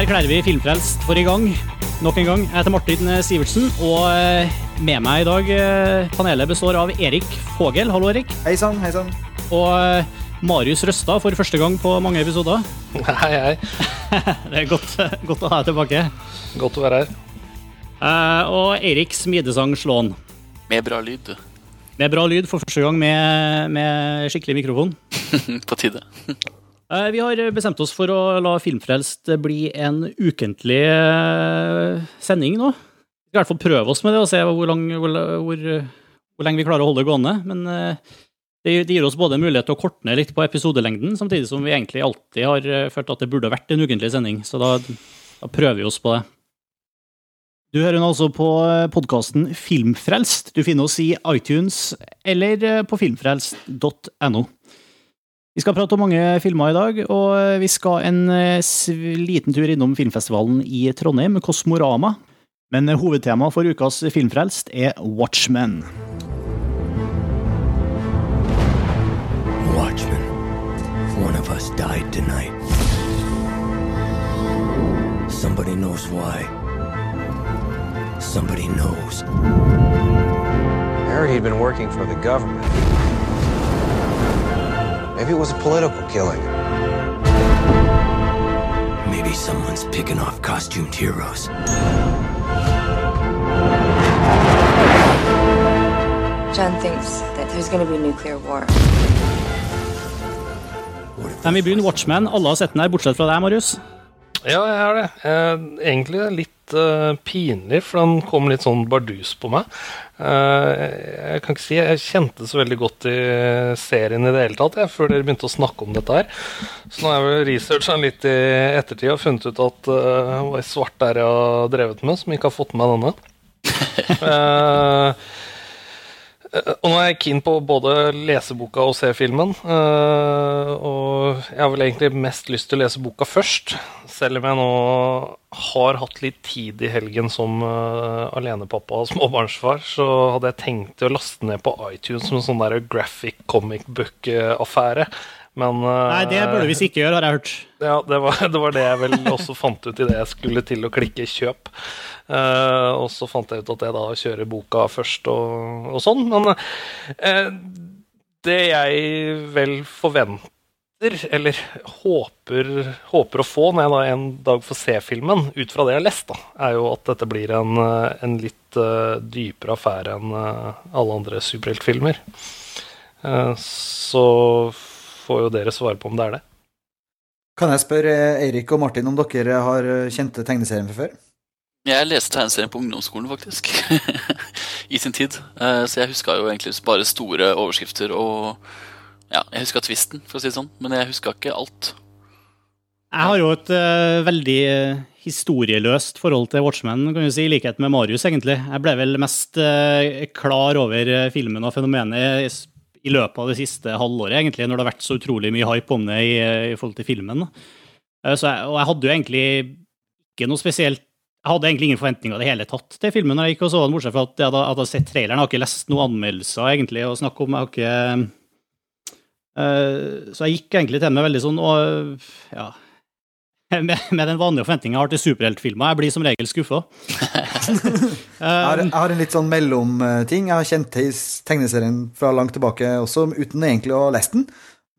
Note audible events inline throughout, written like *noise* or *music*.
erklærer vi Filmfrelst for i gang. Nok en gang. Jeg heter Martin Sivertsen, og eh, med meg i dag eh, panelet består av Erik Fogel. Hallo, Erik. Hei sann, hei sann. Og eh, Marius Røstad for første gang på mange episoder. *laughs* Hei, hei. *laughs* Det er godt, godt å ha deg tilbake. Godt å være her. Eh, Og Eirik Smidesang Slåen. Med bra lyd. Med bra lyd for første gang med, med skikkelig mikrofon. *laughs* På tide. Eh, Vi har bestemt oss for å la Filmfrelst bli en ukentlig eh, sending nå. Vi skal i hvert fall prøve oss med det og se hvor, lang, hvor, hvor, hvor lenge vi klarer å holde det gående. Men eh, det gir oss både mulighet til å korte ned litt på episodelengden, samtidig som vi egentlig alltid har følt at det burde vært en ukentlig sending. Så da, da prøver vi oss på det. Du hører nå altså på podkasten Filmfrelst. Du finner oss i iTunes eller på filmfrelst.no. Vi skal prate om mange filmer i dag, og vi skal en eh, liten tur innom filmfestivalen i Trondheim, Kosmorama. Men hovedtemaet hovedtema for ukas Filmfrelst er Watchmen. Watchmen. one of us died tonight. Somebody knows why. Somebody knows. Harry had he'd been working for the government. Maybe it was a political killing. Maybe someone's picking off costumed heroes. John thinks that there's going to be a nuclear war. What if Men vi begynner Watchmen. Alle har sett den her, bortsett fra deg, Marius. Ja, jeg har det. Eh, egentlig litt eh, pinlig, for den kom litt sånn bardus på meg. Uh, jeg kan ikke si jeg kjente så veldig godt i serien i det hele tatt, jeg, før dere begynte å snakke om dette her. Så nå har jeg vel researcha litt i ettertid og funnet ut at uh, var i svart der jeg har drevet med, som ikke har fått med meg denne. *laughs* Eh, Og nå er jeg keen på både leseboka og se filmen. eh, og jeg har vel egentlig mest lyst til å lese boka først. Selv om jeg nå har hatt litt tid i helgen som eh, alenepappa og *laughs* småbarnsfar, så hadde jeg tenkt å laste ned på iTunes som en sånn der graphic comic book-affære. Men eh, Nei, det burde vi ikke gjøre, har jeg hørt. ja, det var, *laughs* det var det jeg vel også fant ut idet jeg skulle til å klikke kjøp. Uh, og så fant jeg ut at jeg da kjører boka først og, og sånn. Men uh, det jeg vel forventer, eller håper, håper å få når jeg da en dag får se filmen, ut fra det jeg har lest, da, er jo at dette blir en, eh, en litt uh, dypere affære enn uh, alle andre superheltfilmer. Uh, så får jo dere svare på om det er det. Kan jeg spørre eh, Eirik og Martin om dere har eh, kjente tegneserien fra før? Jeg leste tegneserien på ungdomsskolen, faktisk. *laughs* I sin tid. Eh, Så jeg huska jo egentlig bare store overskrifter og Ja, jeg huska tvisten, for å si det sånn, men jeg huska ikke alt. Jeg har jo et uh, veldig historieløst forhold til Watchmen, kan du si, i likhet med Marius, egentlig. Jeg ble vel mest uh, klar over filmen og fenomenet i løpet av det siste halvåret, egentlig, når det har vært så utrolig mye hype om det i, i forhold til filmen. Eh, jeg, og jeg hadde jo egentlig ikke noe spesielt Jeg hadde egentlig ingen forventninger i det hele tatt til filmen når jeg gikk og så den, bortsett fra at jeg hadde, hadde sett traileren. Jeg har ikke lest noen anmeldelser egentlig å snakke om. Jeg har ikke uh, Så jeg gikk egentlig til med veldig sånn og ja *laughs* med, med den vanlige forventninga jeg har til superheltfilmer. Jeg blir som regel skuffa. *laughs* Jeg jeg har en litt sånn mellomting. Jeg har kjent tegneserien fra langt tilbake også, uten egentlig å ha lest den.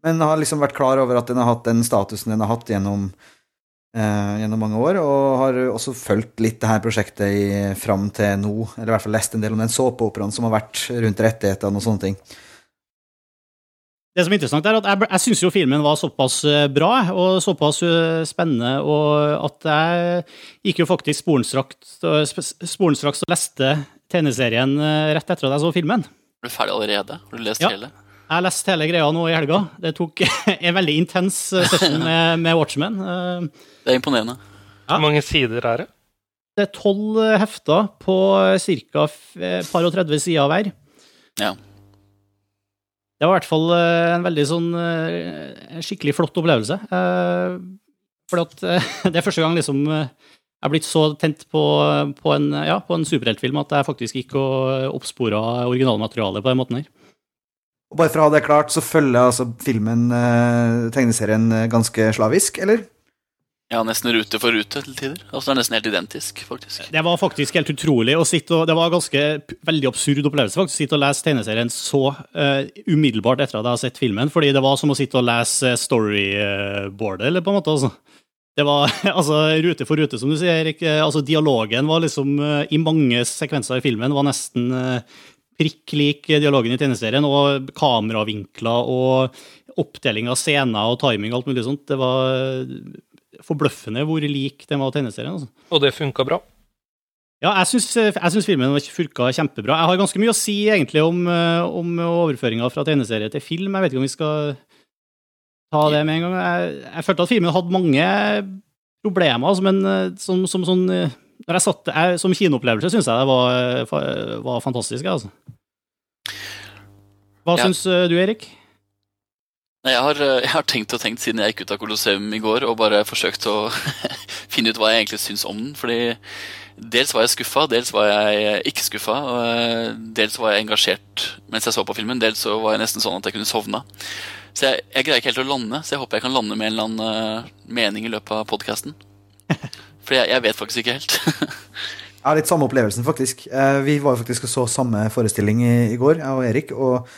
Men har liksom vært klar over at den har hatt den statusen den har hatt gjennom, eh, gjennom mange år. Og har også fulgt litt det her prosjektet i, fram til nå, eller i hvert fall lest en del om den såpeoperaen som har vært rundt rettighetene og sånne ting. Det som er interessant er at Jeg, jeg syns jo filmen var såpass eh, bra og såpass eh, spennende, og at jeg gikk jo faktisk sporenstraks sp- sporenstraks og leste tegneserien eh, rett etter at jeg så filmen. Er du ferdig allerede? Har du lest Ja. hele? Jeg har lest hele greia nå i helga. Det tok *laughs* en veldig intens eh, session *laughs* med, med Watchmen. Eh, Det er imponerende. Ja. Hvor mange sider er det? Det er tolv eh, hefter på ca. par og 30 sider hver. Ja. Det var i hvert fall eh, en veldig sånn eh, skikkelig flott opplevelse. Eh, For *laughs* det er første gang liksom jeg har blitt så tent på, på en, ja, en superheltfilm at jeg faktisk gikk og oppspora originalmaterialet på den måten her. Og bare for å ha det klart, så følger altså filmen tegneserien ganske slavisk, eller? Ja, nesten rute for rute til tider. Altså Det er nesten helt identisk, faktisk. Det var faktisk helt utrolig å sitte og Det var en ganske veldig absurd opplevelse faktisk, å sitte og lese tegneserien så uh, umiddelbart etter at jeg har sett filmen, fordi det var som å sitte og lese storyboardet, eller på en måte. altså. Det var *laughs* altså rute for rute, som du sier, Erik. Altså, dialogen var liksom uh, I mange sekvenser i filmen var nesten uh, prikk lik dialogen i tegneserien, og kameravinkler og oppdeling av scener og timing og alt mulig sånt. Det var forbløffende hvor lik den var tegneserien. Altså. Og det funka bra? Ja, jeg syns filmen funka kjempebra. Jeg har ganske mye å si egentlig om, eh, om overføringa fra tegneserie til film. Jeg vet ikke om vi skal ta det med en gang. Jeg, jeg følte at filmen hadde mange problemer, altså, men eh, som, som, sånn, når jeg satt, jeg, som kinoopplevelse syns jeg det var, var fantastisk. Altså. Hva ja. syns du, Erik? Nei, jeg har, eh, jeg har, tenkt og tenkt siden jeg gikk ut av Colosseum i går og bare forsøkt å *laughs* finne ut hva jeg egentlig syns om den. Fordi dels var jeg skuffa, dels var jeg ikke skuffa. Eh, dels var jeg engasjert mens jeg så på filmen, dels så var jeg nesten sånn at jeg kunne sovna. Så jeg, jeg greier ikke helt å lande, så jeg håper jeg kan lande med en eller annen uh, mening i løpet av podkasten. *laughs* For jeg, jeg, vet faktisk ikke helt. *laughs* jeg har litt samme opplevelsen, faktisk. Vi var faktisk og så samme forestilling i, i går, jeg og Erik. og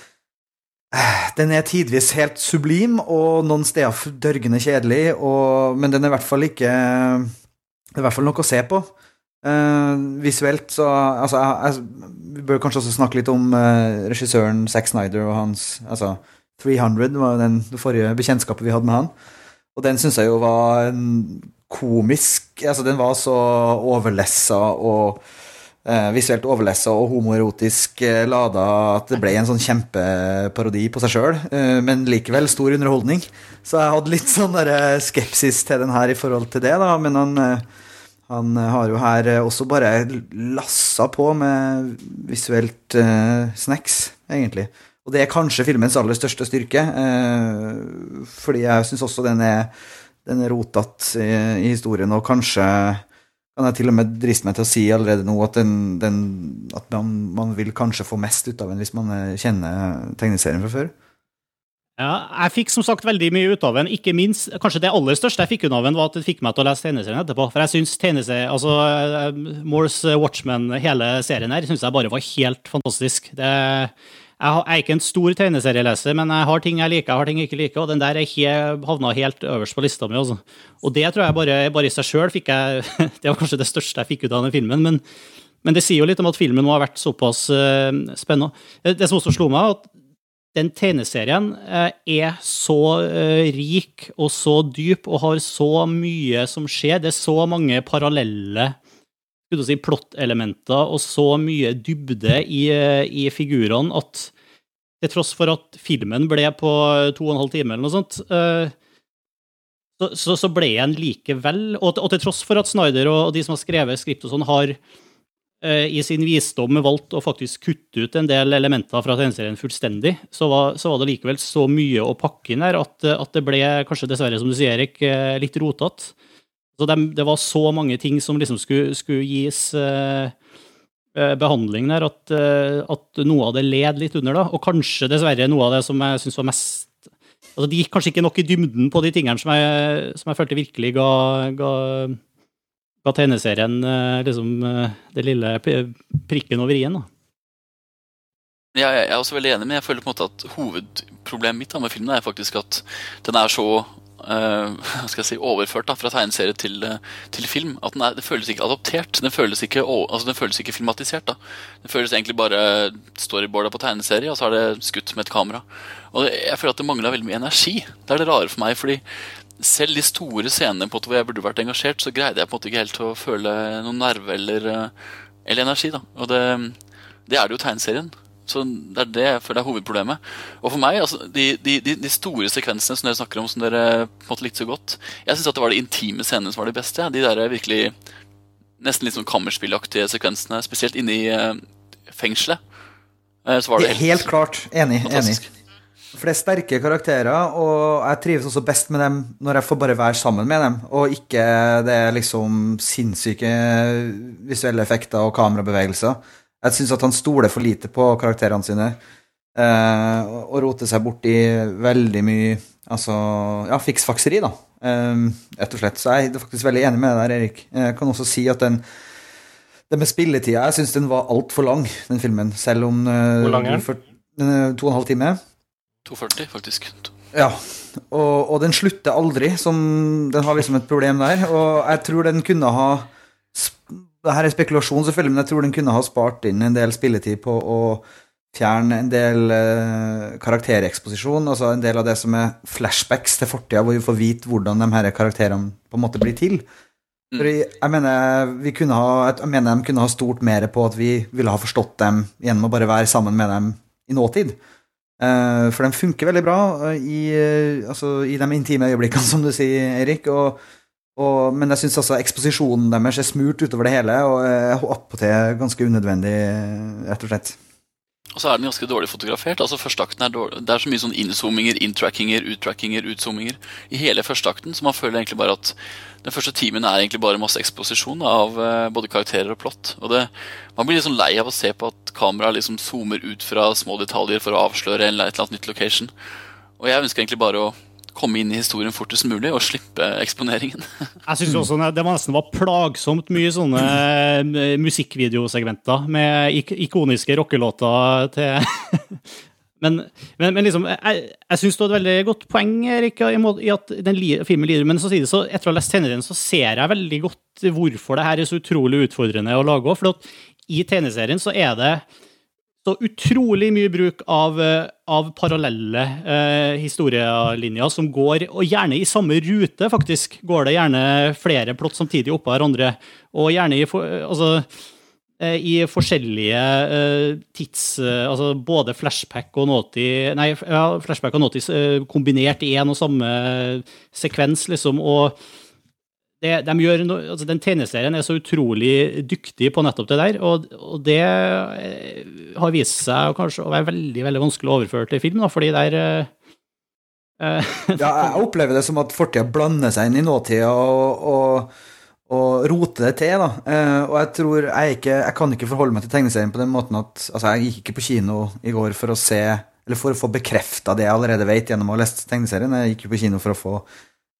den er tidvis helt sublim, og noen steder dørgende kjedelig, og, men den er i hvert fall ikke Det er i hvert fall noe å se på. Uh, visuelt så Altså, jeg, jeg, vi bør kanskje også snakke litt om uh, regissøren Zack Snyder og hans Altså, 300 var den det forrige bekjentskapet vi hadde med han. Og den syns jeg jo var en komisk Altså, den var så overlessa og visuelt overlessa og homoerotisk eh, lada at det ble en sånn kjempeparodi på seg sjøl, eh, men likevel stor underholdning. Så jeg hadde litt sånn der, eh, skepsis til den her i forhold til det, da, men han, eh, han har jo her eh, også bare lassa på med visuelt snacks, egentlig. Og det er kanskje filmens aller største styrke, fordi jeg syns også den er, den er rotete i, i historien, og kanskje kan jeg til og med driste meg til å si allerede nå at, den, den, at man, man, vil kanskje få mest ut av den hvis man eh, kjenner tegneserien fra før. Ja, jeg fikk som sagt veldig mye ut av den. Ikke minst, Kanskje det aller største jeg fikk ut av den, var at det fikk meg til å lese tegneserien etterpå. For jeg syns tegneserien, altså eh, Morse Watchmen, hele serien her, syns jeg bare var helt fantastisk. Det jeg er ikke en stor tegneserieleser, men jeg har ting jeg liker, jeg har ting jeg ikke liker, og den der er havna helt øverst på lista mi. Også. Og det tror jeg bare, bare i seg sjøl fikk jeg *laughs* Det var kanskje det største jeg fikk ut av den filmen, men, men det sier jo litt om at filmen må ha vært såpass uh, spennende. Det som også slo meg, at den tegneserien uh, er så rik og så dyp og har så mye som skjer. Det er så mange parallelle si, plott-elementer og så mye dybde i, i figurene at til tross for at filmen ble på to og en halv time eller noe sånt, eh, så, så, så ble den likevel og, og, til tross for at Snyder og de som har skrevet skript og sånn, har eh, i sin visdom valgt å faktisk kutte ut en del elementer fra tegneserien fullstendig, så var, så var, det likevel så mye å pakke inn her at, at det ble kanskje dessverre, som du sier, Erik, eh, litt rotete. Så det, var så mange ting som liksom skulle, skulle gis eh, behandling der, at, eh, at, noe av det led litt under. da, Og kanskje dessverre noe av det som jeg syns var mest altså De gikk kanskje ikke nok i dybden på de tingene som jeg, som jeg følte virkelig ga, ga, ga tegneserien eh, liksom, det lille prikken over i-en. Ja, jeg er også veldig enig, men jeg føler på en måte at hovedproblemet mitt med filmen er faktisk at den er så *laughs* skal jeg si, overført da, fra tegneserie til, uh, til film. At er, Det føles ikke adoptert. Den føles ikke, altså, den føles ikke filmatisert. da. Den føles egentlig bare storyboarda på tegneserie, og så er det skutt med et kamera. Og Jeg føler at det mangla veldig mye energi. Det er det rare for meg. fordi selv de store scenene på hvor jeg burde vært engasjert, så greide jeg på en måte ikke helt å føle noen nerve eller, eh, eller energi. da. Og det, det er det jo tegneserien. Så Det er det jeg føler er hovedproblemet. Og for meg, altså, de, de, de, store sekvensene som dere snakker om, som dere på en måte likte så godt Jeg syns det var de intime scenene som var de beste. De der virkelig nesten litt sånn kammerspillaktige sekvensene, spesielt inne i uh, fengselet. Uh, så var det helt, helt klart. Enig. enig. For det er sterke karakterer, og jeg trives også best med dem når jeg får bare være sammen med dem, og ikke det liksom sinnssyke visuelle effekter og kamerabevegelser. Jeg syns at han stoler for lite på karakterene sine. Eh, og roter seg bort i veldig mye Altså, ja, fiksfakseri, da. Rett og slett. Så jeg er faktisk veldig enig med deg der, Erik. Jeg kan også si at den det med spilletida, jeg syns den var altfor lang, den filmen. Selv om uh, Hvor lang er den? Den to og en halv time. 240, faktisk. Ja. Og, og den slutter aldri, som Den har liksom et problem der. Og jeg tror den kunne ha Det her er spekulasjon, selvfølgelig, men jeg tror den kunne ha spart inn en del spilletid på å fjerne en del eh, karaktereksposisjon, altså en del av det som er flashbacks til fortida, hvor vi får vite hvordan de her karakterene på en måte blir til. For jeg, jeg, mener, vi kunne ha, jeg mener de kunne ha stort mer på at vi ville ha forstått dem gjennom å bare være sammen med dem i nåtid. Eh, for de funker veldig bra eh, i, altså, i de intime øyeblikkene, *laughs* som du sier, Erik. Og, og, men jeg syns altså eksposisjonen deres er smurt utover det hele, og attpåtil ganske unødvendig, rett og slett. Og så er den ganske dårlig fotografert. altså Førsteakten er dårlig. Det er så mye sånn innzoominger, inntrackinger, uttrackinger, utzoominger i hele førsteakten, så man føler egentlig bare at den første timen er egentlig bare masse eksposisjon av eh, både karakterer og plott. Og det, Man blir sånn lei av å se på at kameraet liksom zoomer ut fra små detaljer for å avsløre en, eller annet nytt location. Og jeg ønsker egentlig bare å komme inn i historien fortest mulig og slippe eksponeringen. *laughs* Jeg synes også det var nesten var plagsomt mye sånne eh, musikkvideosegmenter med ik ikoniske rockelåter til *laughs* Men, men, men liksom, jeg, jeg syns du hadde et veldig godt poeng Erik, i, i at den li filmen lider. Men samtidig, så, etter å ha lest tegneserien, så ser jeg veldig godt hvorfor det her er så utrolig utfordrende å lage òg. For i tegneserien så er det så utrolig mye bruk av, eh, av parallelle eh, historielinjer som går, og gjerne i samme rute, faktisk, går det gjerne flere plott samtidig oppå hverandre. Og gjerne i, altså, eh, i forskjellige eh, tids... eh, altså både flashback og nåtid Nei, ja, flashback og nåtid kombinert i én og samme sekvens, liksom. og det, de gjør no, altså Den tegneserien er så utrolig dyktig på nettopp det der, og, og det eh, har vist seg kanskje å være veldig veldig vanskelig å overføre til film, da, fordi der er eh, *laughs* Ja, jeg opplever det som at fortida blander seg inn i nåtida og, og, og roter det til. da. Uh, og jeg tror jeg ikke Jeg kan ikke forholde meg til tegneserien på den måten at Altså, jeg gikk ikke på kino i går for å se Eller for å få bekrefta det jeg allerede vet gjennom å ha lest tegneserien. Jeg gikk jo på kino for å få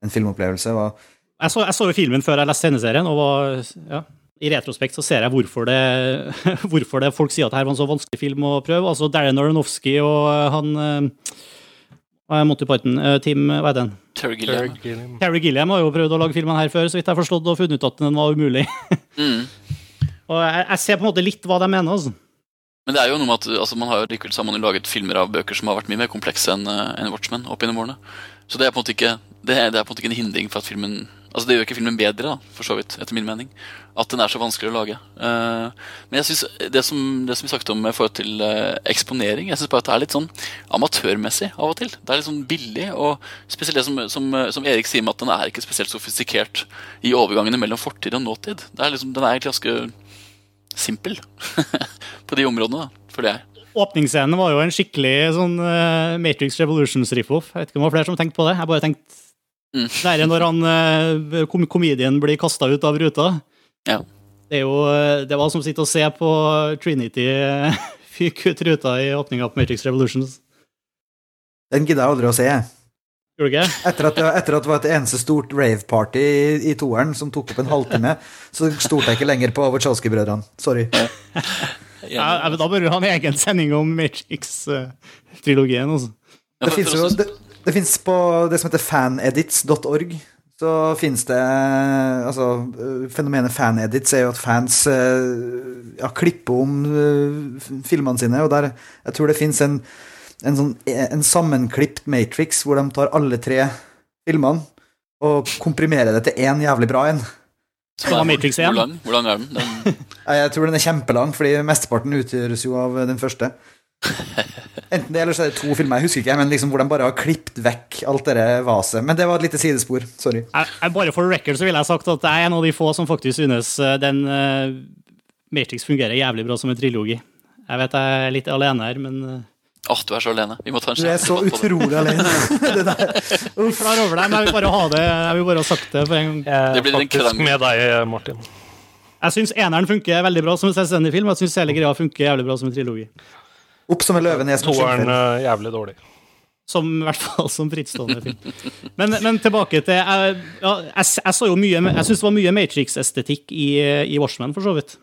en filmopplevelse. Og Jeg så, jeg så jo filmen før jeg leste tegneserien, og var, ja, i retrospekt så ser jeg hvorfor det, *laughs* hvorfor det folk sier at det her var en så vanskelig film å prøve. Altså Darren Aronofsky og han eh, hva er Monty Python, eh, Tim, hva er den? Terry Gilliam. Terry Gilliam har jo prøvd å lage filmen her før, så vidt jeg har forstått, og funnet ut at den var umulig. *laughs* Mm. Og jeg, jeg ser på en måte litt hva de mener, altså. Men det er jo noe med at altså, man har jo likevel jo laget filmer av bøker som har vært mye mer komplekse enn en Watchmen opp gjennom årene. Så det er på en måte ikke det er, det er på en måte ikke en hindring for at filmen Altså Det gjør ikke filmen bedre, da, for så vidt, etter min mening. At den er så vanskelig å lage. Eh, men jeg synes det som, det som vi snakket om i forhold til eh, eksponering, jeg syns bare at det er litt sånn amatørmessig av og til. Det er litt sånn billig, og spesielt det som, som, som Erik sier med at den er ikke spesielt sofistikert i overgangene mellom fortid og nåtid. Er liksom, den er egentlig ganske simpel *laughs* på de områdene, da, føler jeg. Åpningsscenen var jo en skikkelig sånn eh, Matrix Revolutions rip-off. Jeg vet ikke om det var flere som tenkte på det. Jeg bare tenkte Mm. Er når han uh, kom komedien blir kasta ut av ruta. Ja. Det, er jo, eh, det var som å sitte og se på Trinity eh, fyke ut *laughs* ruta i åpninga på Matrix Revolutions. den gidder jeg aldri å se. jeg. Gjorde du ikke? Etter at, det, etter at det var et eneste stort rave-party i, i toeren som tok opp en halvtime, så stolte jeg ikke lenger på Wachowski-brødrene. Sorry. Ja, men da bør du ha en egen sending om Matrix-trilogien. altså. Det fins jo det, det finnes på det som heter fanedits.org. Så finnes det Altså, fenomenet fanedits er jo at fans øh, ja, klipper om øh, filmene sine, og der Jeg tror det fins en, en, sånn, en sammenklipt Matrix hvor de tar alle tre filmene og komprimerer det til én jævlig bra en. Hvordan Det Hvor lang, hvor lang er den? den *laughs* Jeg tror den er kjempelang, fordi mesteparten utgjøres jo av den første. Enten det, eller så er det to filmer, jeg husker ikke, men liksom hvor de bare har klippet vekk alt det vaset. Men det var et lite sidespor. Sorry. Jeg, jeg, bare for record så ville jeg sagt at jeg er en av de få som faktisk synes eh, den uh, Matrix fungerer jævlig bra som en trilogi. Jeg vet jeg er litt alene her, men uh, Åh, du er så alene. Vi må ta en Du er så utrolig alene. *laughs* *laughs* det der. klar over det. Men jeg vil bare ha det Jeg vil bare ha sagt det for en gang. Det blir en med deg, Martin. Jeg syns eneren funker veldig bra som en selvstendig film. og Jeg syns hele greia funker jævlig bra som en trilogi. Opp som en løve, ned som en uh, jævlig dårlig. Som, I hvert fall som frittstående film. Men, men tilbake til Jeg, ja, jeg, jeg så jo mye Jeg syns det var mye Matrix-estetikk i, i Watchmen, for så vidt.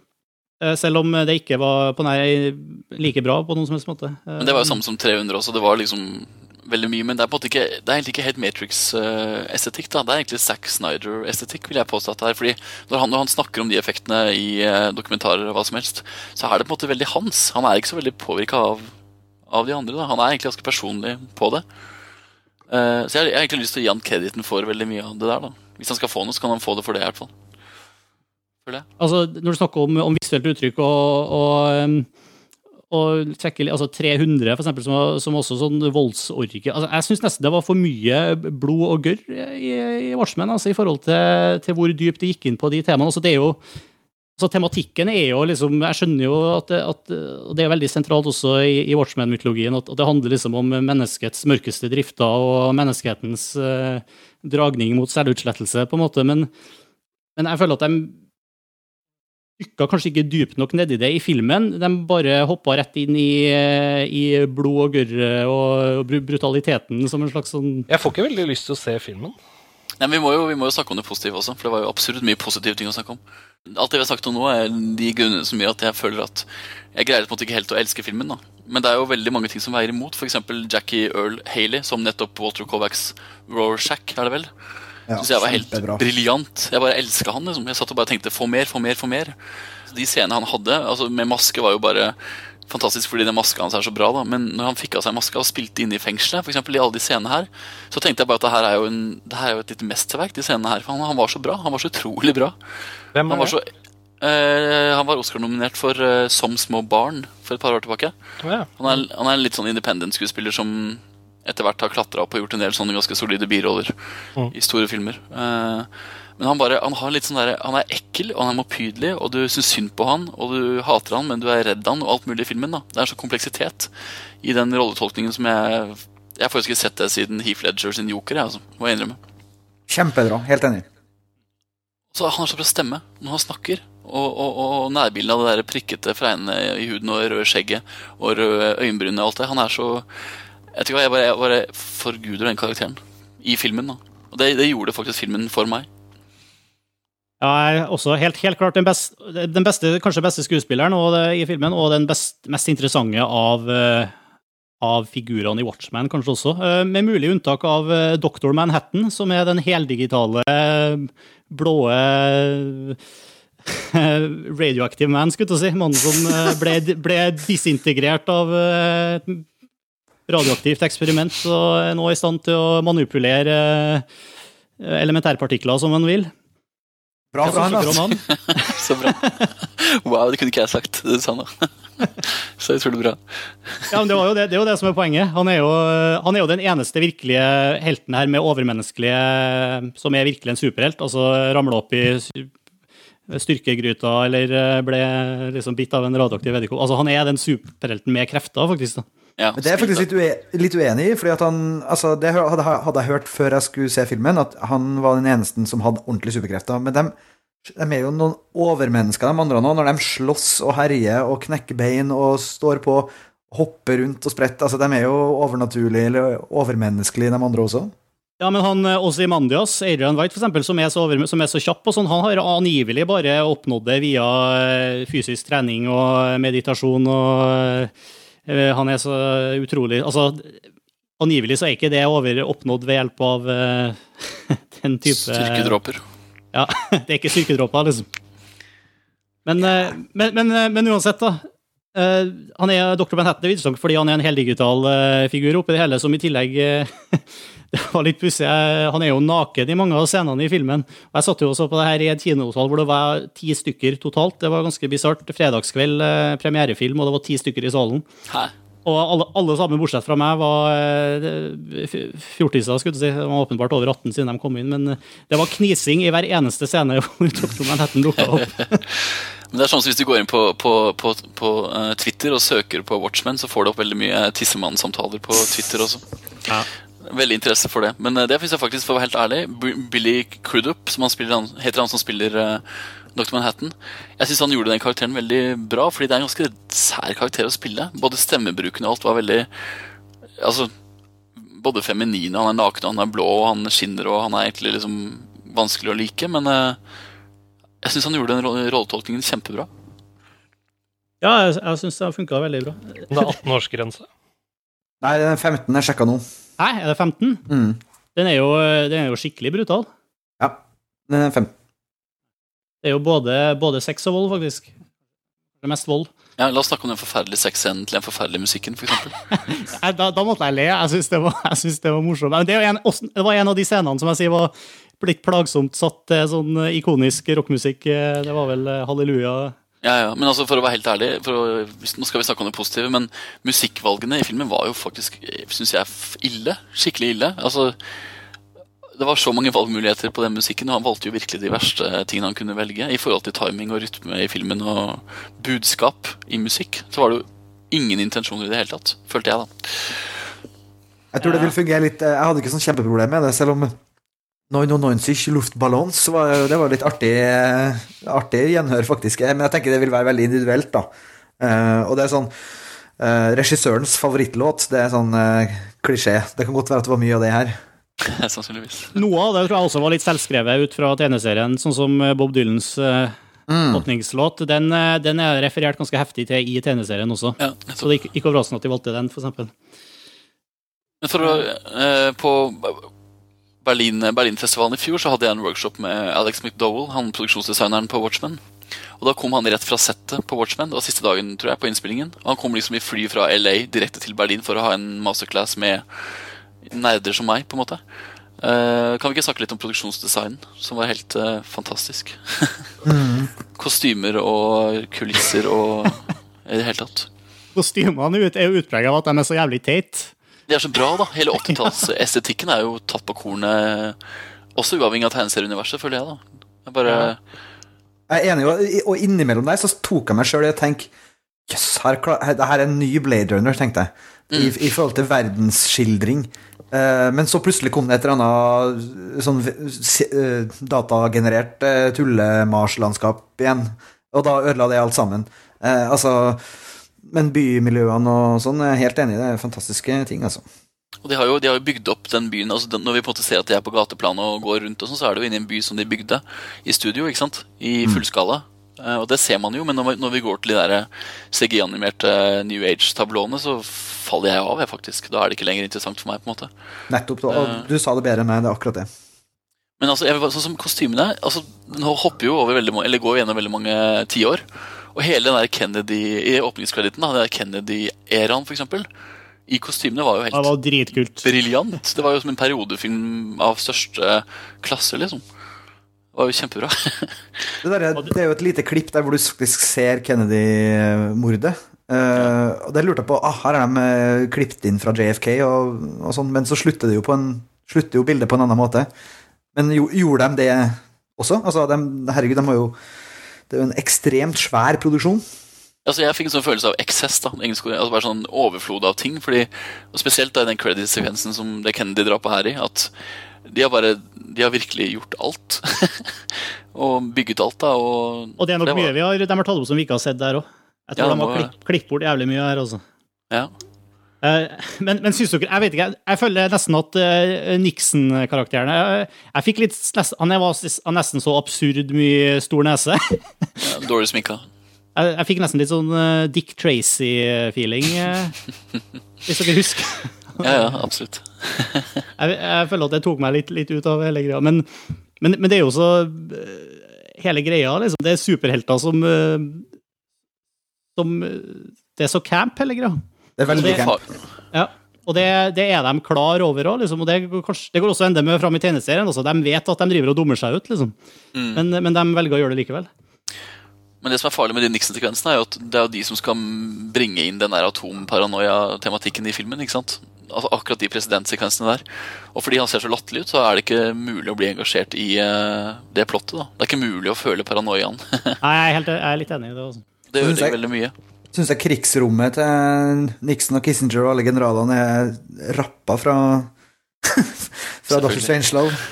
Eh, selv om det ikke var på nær like bra på noen som helst måte. Men det var jo samme som 300 også. Det var liksom veldig mye, men det er på en måte ikke, det er egentlig ikke helt Matrix-estetikk. da, Det er egentlig Zack Snyder-estetikk, vil jeg påstå at det er. fordi når han, når han, snakker om de effektene i uh, dokumentarer, og hva som helst, så er det på en måte veldig hans. Han er ikke så veldig påvirka av, av, de andre. da, Han er egentlig ganske personlig på det. Uh, så jeg, jeg, har egentlig lyst til å gi han krediten for veldig mye av det der. da. Hvis han skal få noe, så kan han få det for det, i hvert fall. Altså, Når du snakker om, om visuelt uttrykk og, og um og trekke, altså 300, for eksempel, som, som også sånn voldsorgie. Altså, jeg syns nesten det var for mye blod og gørr i, i Watchmen, altså, i forhold til, til, hvor dypt det gikk inn på de temaene. Altså, det er jo, altså, tematikken er jo liksom Jeg skjønner jo at, at det er veldig sentralt også i, i Watchmen-mytologien, at, at, det handler liksom om menneskets mørkeste drifter og menneskehetens eh, dragning mot selvutslettelse, på en måte. Men, men jeg føler at de dykka kanskje ikke dypt nok nedi det i filmen. De bare hoppa rett inn i, eh, i blod og gørr og brutaliteten som en slags sånn Jeg får ikke veldig lyst til å se filmen. Nei, vi må, jo, vi må jo snakke om det positive også, for det var jo absolutt mye positive ting å snakke om. Alt det vi har sagt om nå, er de grunnene som gjør at jeg føler at jeg greier på en måte ikke helt å elske filmen. da. Men det er jo veldig mange ting som veier imot, f.eks. Jackie Earl Haley, som nettopp Walter Kovacs Rorschach, er det vel? Ja, Syns jeg var helt briljant. Jeg bare elska han. Liksom. Jeg satt og bare tenkte få mer, få mer, få mer. De scenene han hadde altså med maske, var jo bare fantastisk fordi den maska hans er så bra. da Men når han fikk av seg maska og spilte inne i fengselet, for eksempel, i alle de scenene her, så tenkte jeg bare at det her er jo, en, det her er jo et lite mesterverk. de scenene her For han, han, var så bra. Han var så utrolig bra. Hvem var, han var det? Så, eh, han var Oscar-nominert for eh, Som små barn for et par år tilbake. Ja. Han, er, han er en litt sånn independent-skuespiller som etter hvert har klatra opp og gjort en del sånne ganske solide biroller mm. i store filmer. Uh, men han, bare, han, har litt sånn der, han er ekkel og han er motbydelig, og du syns synd på han, og du hater han, men du er redd han, og alt mulig i filmen. da. Det er en sånn kompleksitet i den rolletolkningen som jeg Jeg har faktisk ikke sett det siden Heath Ledger sin Joker, jeg, altså, må jeg innrømme. Kjempebra. Helt enig. Så Han har så bra stemme når han snakker. Og, og, og nærbildet av det der prikkete fregnene i huden og røde skjegget og røde øyenbrynene og alt det. Han er så jeg tror jeg bare, jeg bare forguder den karakteren i filmen. da. Og det, det, gjorde faktisk filmen for meg. Ja, jeg er også helt, helt klart den, best, den, beste, kanskje beste skuespilleren det, i filmen, og den best, mest interessante av, uh, av figurene i Watchman, kanskje også. Uh, med mulig unntak av uh, Dr. Manhattan, som er den heldigitale, blå *laughs* radioactive man, skulle jeg si. Mannen som ble, ble disintegrert av radioaktivt eksperiment og er nå i stand til å manipulere eh, elementærpartikler som en vil. Bra for han, altså. *laughs* Så bra. Wow, det kunne ikke jeg sagt, det sa nå. *laughs* Så utrolig bra. Ja, men det, jo det, det, er jo det som er poenget. Han er jo, han er jo den eneste virkelige helten her med overmenneskelige Som er virkelig en superhelt. Altså ramla opp i styrkegryta eller eh, ble liksom bitt av en radioaktiv edderkopp. Altså, han er den superhelten med krefter, faktisk. da. Ja, Men det er jeg faktisk litt, ue litt uenig i. fordi at han, altså Det hadde, hadde, jeg hørt før jeg skulle se filmen, at han var den eneste som hadde ordentlige superkrefter. Men de, de er jo noen overmennesker, de andre nå, når de slåss og herjer og knekker bein og står på, hopper rundt og spretter. Altså, de er jo overnaturlige eller overmenneskelige, de andre også. Ja, men han Ozymandias, Adrian White, for eksempel, som er så, over, som er så kjapp, og sånn, han har angivelig bare oppnådd det via eh, fysisk trening og meditasjon og Eh, han er så utrolig Altså, angivelig så er ikke det over oppnådd ved hjelp av uh, *laughs* den type Styrkedråper. Ja, *laughs* det er ikke styrkedråper, liksom. Men, uh, men, men, men, uansett, da. Han er Dr. Manhattan er fordi han er en heldigital figur oppi det hele, som i tillegg *laughs* *laughs* det var litt pussig. Han er jo naken i mange av scenene i filmen. Og Jeg satt jo også på det her i et kinosal hvor det var ti stykker totalt. Det var ganske bisart. Fredagskveld, eh, premierefilm, og det var ti stykker i salen. Hæ? Og alle, alle, sammen, bortsett fra meg, var eh, fjortiser. skulle du si. Det var åpenbart over 18 siden de kom inn. Men eh, det var knising i hver eneste scene *laughs* hvor Dr. Manhattan dukka opp. *laughs* men det er sånn som Hvis du går inn på, på, på, på uh, Twitter og søker på Watchmen, så får du opp veldig mye tissemannsamtaler på Twitter også. Ja. Veldig interesse for det. Men uh, det fins jeg faktisk, for å være helt ærlig. Billy Crudup, som han spiller, heter han som spiller uh, eh, Dr. Manhattan. Jeg syns han gjorde den karakteren veldig bra, fordi det er en ganske sær karakter å spille. Både stemmebruken og alt var veldig Altså både feminine, han er naken, han er blå, og han skinner, og han er egentlig liksom vanskelig å like. Men uh, jeg syns han gjorde den rolletolkningen kjempebra. Ja, jeg, jeg syns det funka veldig bra. Det er 18-årsgrense. Nei, den er 15 jeg sjekka nå. Hæ, er det 15? Mm. Den er jo, den er jo skikkelig brutal. Ja, den er 15. Det er jo både, både sex og vold, faktisk. Det er mest vold. Ja, la oss snakke om den forferdelige sexscenen til den forferdelige musikken, For *laughs* Da, da måtte jeg le. Jeg syns det, var- synes det var morsomt. Men det, er en, det var en av de scenene som jeg sier var blitt plagsomt satt til sånn ikonisk rockemusikk. Eh, Det var vel halleluja. Ja, ja, men altså, for å være helt ærlig, for å, nå skal vi snakke om det positive, men musikkvalgene i filmen var jo faktisk, syns jeg, ille. Skikkelig ille. Altså, det var så mange valgmuligheter på den musikken, og han valgte jo virkelig de verste tingene han kunne velge. I forhold til timing og rytme i filmen og budskap i musikk, så var det jo ingen intensjoner i det hele tatt, følte jeg da. Jeg tror det vil fungere litt Jeg hadde ikke sånn kjempeproblem med det, selv om 99 luftballons det var litt artig, artig gjenhør, faktisk. Men jeg tenker det vil være veldig individuelt, da. Eh, og det er sånn eh, Regissørens favorittlåt, det er sånn eh, klisjé. Det kan godt være at det var mye av det her. *laughs* Sannsynligvis. Noe av det tror jeg også var litt selvskrevet ut fra tegneserien, sånn som Bob Dylans mm. åpningslåt. Den, den er referert ganske heftig til i tegneserien også. Ja, Så det er ikke, overraskende at de valgte den, for eksempel. For å, eh, på Berlin, Berlinfestivalen i fjor så hadde jeg en workshop med Alex McDowell, han produksjonsdesigneren på Watchmen. Og da kom han rett fra settet på Watchmen, det var siste dagen tror jeg, på innspillingen. Og han kom liksom i fly fra LA direkte til Berlin for å ha en masterclass med nerder som meg, på en måte. Uh, kan vi ikke snakke litt om produksjonsdesign, som var helt uh, fantastisk? *laughs* Kostymer og kulisser og *laughs* i det hele tatt. Kostymene er er jo utpreget av at de er så jævlig teite. De er så bra, da. Hele 80-tallsestetikken er jo tatt på kornet, også uavhengig av tegneserieuniverset, føler jeg, da. Jeg bare, Jeg er enig, og- innimellom der så tok jeg meg sjøl i å tenke Jøss, her, her, det her er en ny Blade Runner, tenkte jeg. I, I forhold til verdensskildring. Eh, men så plutselig kom det et eller annet sånn eh, datagenerert uh, tullemarslandskap igjen. Og da ødela det alt sammen. Eh, altså Men bymiljøene og sånn, jeg er helt enig, i det er fantastiske ting, altså. og de har, jo, de har jo bygd opp den byen altså den, Når vi på en måte ser at de er på gateplan og går rundt, og sånn, så er det jo inne i en by som de bygde i studio, ikke sant? I fullskala. Eh, og det ser man jo, men når når vi går til de der CG-animerte New Age-tablåene, så faller jeg av, jeg, faktisk. Da er det ikke lenger interessant for meg, på en måte. Nettopp. Og du sa det bedre enn meg, det er akkurat det. Men altså, jeg vil bare, sånn som kostymene altså, Nå hopper jo over veldig, eller går gjennom veldig mange tiår. Og hele den der Kennedy I åpningskreditten, den der Kennedy-æraen, for eksempel, i kostymene var jo Det helt var dritkult. briljant. Det var jo som en periodefilm av største klasse, liksom. Det var jo kjempebra. Det, der, er- det er jo et lite klipp der hvor du faktisk ser Kennedy-mordet. Uh, og det lurte jeg på ah, Her er de uh, klippet inn fra JFK, og, og sånn, men så slutter, det jo på en, slutter jo bildet på en annen måte. Men jo, gjorde de det også? Altså, de, herregud, de har jo Det er jo en ekstremt svær produksjon. Altså, jeg fikk en sånn følelse av eksess. da, engelsk, altså bare sånn overflod av ting. fordi, og Spesielt da i den credit-sekvensen som det Kennedy drar på her i. At de har bare De har virkelig gjort alt. *laughs* og bygget alt, da. Og, Og det er nok var- mye vi har, de har tatt opp som vi ikke har sett der òg. Jeg tror Ja, de har må- klipp, klippet bort jævlig mye her, altså. Ja. Eh, Men, men syns dere Jeg vet ikke, jeg, føler nesten at eh, Nixon-karakteren jeg, jeg fikk litt Han var nesten så absurd mye stor nese. *laughs* ja dårlig sminka. Jeg, jeg fikk nesten litt sånn eh, Dick Tracy-feeling, eh, hvis dere husker. *laughs* Ja, ja, absolutt. *laughs* Jeg, jeg føler at det tok meg litt, litt ut av hele greia. Men, men, men det er jo så eh, Hele greia, liksom. Det er superhelter som eh, Som eh, Det er så camp, hele greia. Det er veldig Det- camp. Ja, og det, det er de klar over òg, liksom. Og det, det går også enda mer fram i tegneserien. Også. De vet at de driver og dummer seg ut, liksom. Mm. Men, men de velger å gjøre det likevel. Men det som er farlig med de Nixon-sekvensene, er jo at det er jo de som skal bringe inn den atomparanoia-tematikken i filmen. ikke sant? Altså Akkurat de presidentsekvensene der. Og fordi han ser så latterlig ut, så er det ikke mulig å bli engasjert i uh, det plottet. da. Det er ikke mulig å føle paranoiaen. *laughs* Nei, jeg er, helt, jeg er litt enig i det. Også. det synes jeg- ødelegger veldig mye. Syns jeg krigsrommet til Nixon og Kissinger og alle generalene er rappa fra *laughs* Fra Dr. Strangelove. *laughs*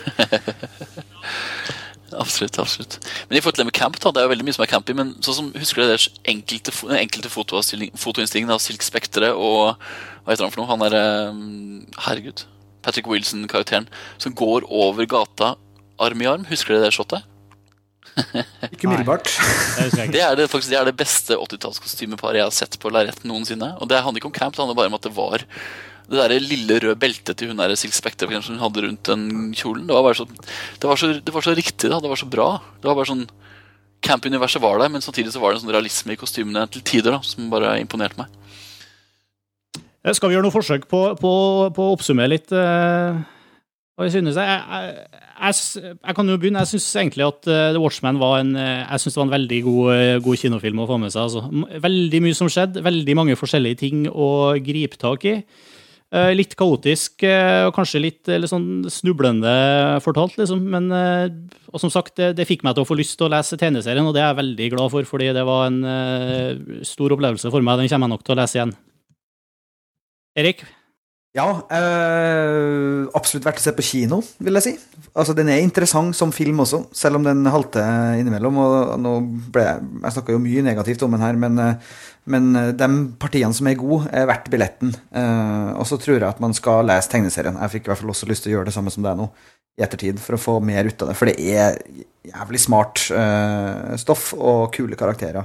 Absolutt. absolutt. Men i forhold til det med camp, da, det er jo veldig mye som er campy, men sånn som, husker dere deres enkelte, enkelte fotoavstilling- fotoinnstillingen av Silk Spectre og Hva heter han for noe? Han er eh, Herregud. Patrick Wilson-karakteren, som går over gata arm i arm. Husker dere det shotet? Ikke umiddelbart. Det Det er det, faktisk, det er det beste 80-tallskostymeparet jeg har sett på lerret noensinne. Og det handler ikke om camp, det handler bare om at det var det der lille røde beltet til hun der Silk Spectre som hun hadde rundt den kjolen. Det var bare så, det var så, det var så riktig, da. Det var så bra. Det var bare sånn Camp-universet var der, men samtidig så var det en sånn realisme i kostymene til tider da, som bare imponerte meg. Eh, Skal vi gjøre noe forsøk på, på, på å oppsummere litt eh, vi synes? Jeg, jeg, jeg, jeg kan jo begynne. Jeg syns egentlig at eh, The Watchman var en, eh, jeg det var en veldig god, eh, god kinofilm å få med seg. Altså. Veldig mye som skjedde, veldig mange forskjellige ting å gripe tak i. Litt kaotisk og kanskje litt, litt sånn snublende fortalt, liksom. Men og som sagt, det, det fikk meg til å få lyst til å lese tegneserien, og det er jeg veldig glad for, fordi det var en stor opplevelse for meg. Den kommer jeg nok til å lese igjen. Erik? Ja, øh, absolutt verdt å se på kino, vil jeg si. Altså, Den er interessant som film også, selv om den halter innimellom. og nå ble Jeg, jeg snakka jo mye negativt om den her, men, eh, men eh, de partiene som er gode, er verdt billetten. Uh, og så tror jeg at man skal lese tegneserien. Jeg fikk i hvert fall også lyst til å gjøre det samme som deg nå, i ettertid, for å få mer ut av det. For det er jævlig smart uh, stoff og kule karakterer.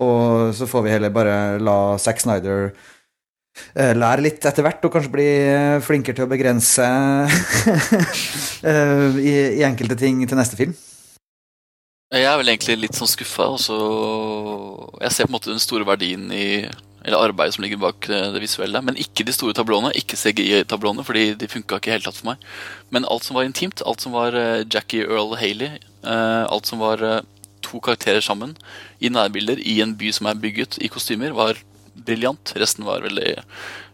Og så får vi heller bare la Zack Snyder lære litt etter hvert, og kanskje bli eh, flinkere til å begrense *laughs* eh, i, i enkelte ting til neste film. Jeg er vel egentlig litt sånn skuffa. Jeg ser på en måte den store verdien i eller arbeidet som ligger bak det, visuelle. Men ikke de store tablåene, ikke CGI-tablåene, fordi de funka ikke i hele tatt for meg. Men alt som var intimt, alt som var eh, Jackie Earl Haley, eh, alt som var eh, to karakterer sammen i nærbilder i en by som er bygget i kostymer, var briljant. Resten var veldig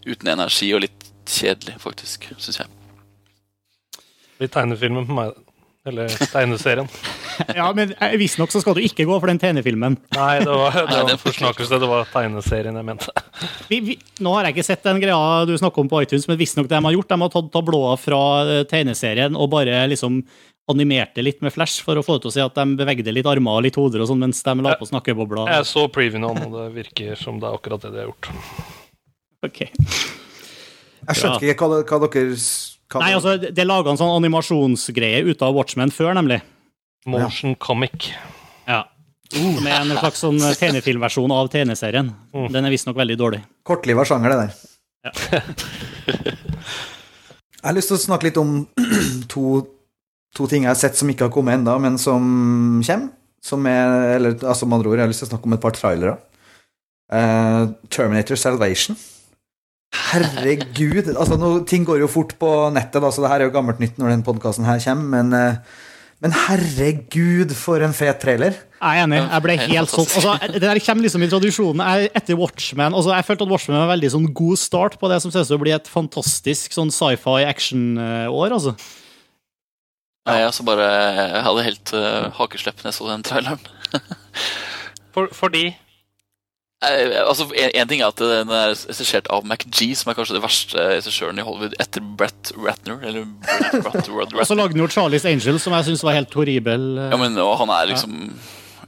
uten energi og litt kjedelig, faktisk, syns jeg. Litt tegnefilmen på meg. Eller tegneserien. *laughs* Ja, men eh, visstnok så skal du ikke gå for den tegnefilmen. Nei, det var, det var det- en forsnakkelse. Det var tegneserien jeg mente. *laughs* Vi, vi, nå har jeg ikke sett den greia du snakker om på iTunes, men visstnok det de har gjort, de har tatt tablåer fra eh, tegneserien og bare liksom animert det litt med flash for å få det til å si at de bevegde litt armer og litt hoder og sånn mens de la på snakkebobla. Jeg så previewen, og det virker som det er akkurat det de har gjort. Ok. Jeg skjønte ikke hva, hva dere hva Nei, altså, det er laga en sånn animasjonsgreie ut av Watchmen før, nemlig. Motion comic. Ja. Med en slags sånn tegnefilmversjon av tegneserien. Den er visstnok veldig dårlig. Kortliva sjanger, det der. *laughs* Jeg har lyst til å snakke litt om *clears throat* to, to ting jeg har sett som ikke har kommet ennå, men som kommer. Som er, eller altså med andre ord, jeg har lyst til å snakke om et par trailere. Uh, Terminator Salvation. Herregud. altså nå, Ting går jo fort på nettet, da, så det her er jo gammelt nytt når den podkasten her kommer, men, uh, men herregud, for en fet trailer. Jeg er enig. Jeg ble Helt helt solgt. Altså, det der kommer liksom i tradisjonen. Jeg, etter Watchmen altså, Jeg følte at Watchmen var en veldig sånn god start på det som ser ut til å bli et fantastisk sånn sci-fi action-år. altså. Nei, jeg, bare, jeg hadde helt uh, hakeslepp når jeg så den traileren. *laughs* For, fordi Eh, altså, en, en ting er at den er regissert av MacG, som er kanskje det verste regissøren i Hollywood etter Brett Ratner. Eller Brett, Brett, Brett, Og så lagde han jo Charlies Angels, som jeg syns var helt horribel. eh. Ja, men og han er liksom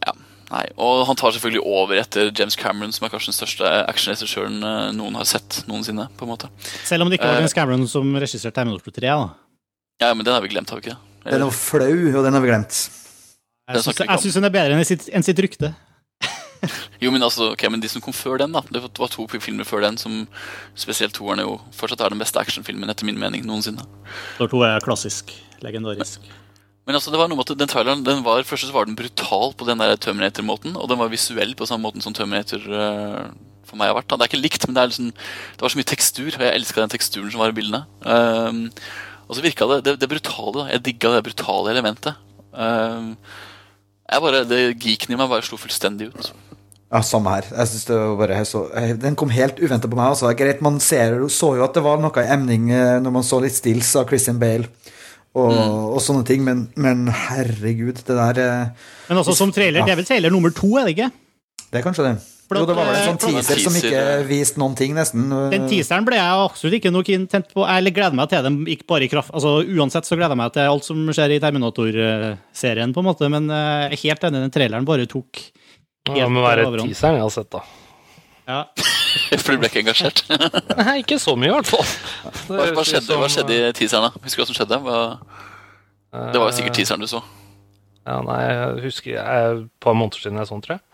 ja, nei. Og han tar selvfølgelig over etter James Cameron, som er kanskje den største actionregissøren eh, noen har sett noensinne. på en måte Selv om det ikke var James Cameron som regisserte Terminator 3. da. Ja, men den har vi glemt, har vi ikke? Den var flau, og den har vi glemt. Jeg syns, hun er bedre enn sitt, enn sitt rykte. *laughs* Jo, men altså, ok, men de som kom før den, da. Det var- to filmer før den som spesielt toeren er jo fortsatt er den beste actionfilmen, etter min mening, noensinne. Når to er klassisk. Legendarisk. Men altså, det var noe med at den traileren den var, Først så var den brutal på den der Terminator-måten, og den var visuell på samme måten som Terminator uh, for meg har vært. Da. Det er ikke likt, men det, er liksom, det var så mye tekstur, og jeg elska den teksturen som var i bildene. Ehm, og så virka det, det det brutale. da. Jeg digga det brutale elementet. Ehm, jeg bare, det Geeken i meg bare slo fullstendig ut. Ja, Samme her. Jeg synes det var bare så, Den kom helt uventa på meg. Altså. Greit, Man ser, så jo at det var noe i emning eh, når man så litt stills av Christian Bale og, og sånne ting, men, men herregud, det der eh, Men også som trailer. Det er vel trailer nummer to, er det ikke? Det er kanskje det. For Jo, det var vel en sånn eh, teaser som ikke viste noen ting, nesten. Den teaseren ble jeg absolutt ikke noe intent på. Jeg gleder meg til den ikke bare i kraft Altså Uansett så gleder jeg meg til alt som skjer i Terminator-serien, på en måte, men eh, jeg er helt enig, den traileren bare tok Det må være overhånd. teaseren jeg har sett, da. Ja. *laughs* For du ble ikke engasjert. *laughs* Nei, ikke så mye, i hvert fall. *laughs* Hva, hva, skjedde, hva skjedde i teaseren, da? Husker du hva som skjedde? Hva, det var jo sikkert teaseren du så. Ja, nei, jeg husker jeg, Et par måneder siden jeg sånn, tror jeg.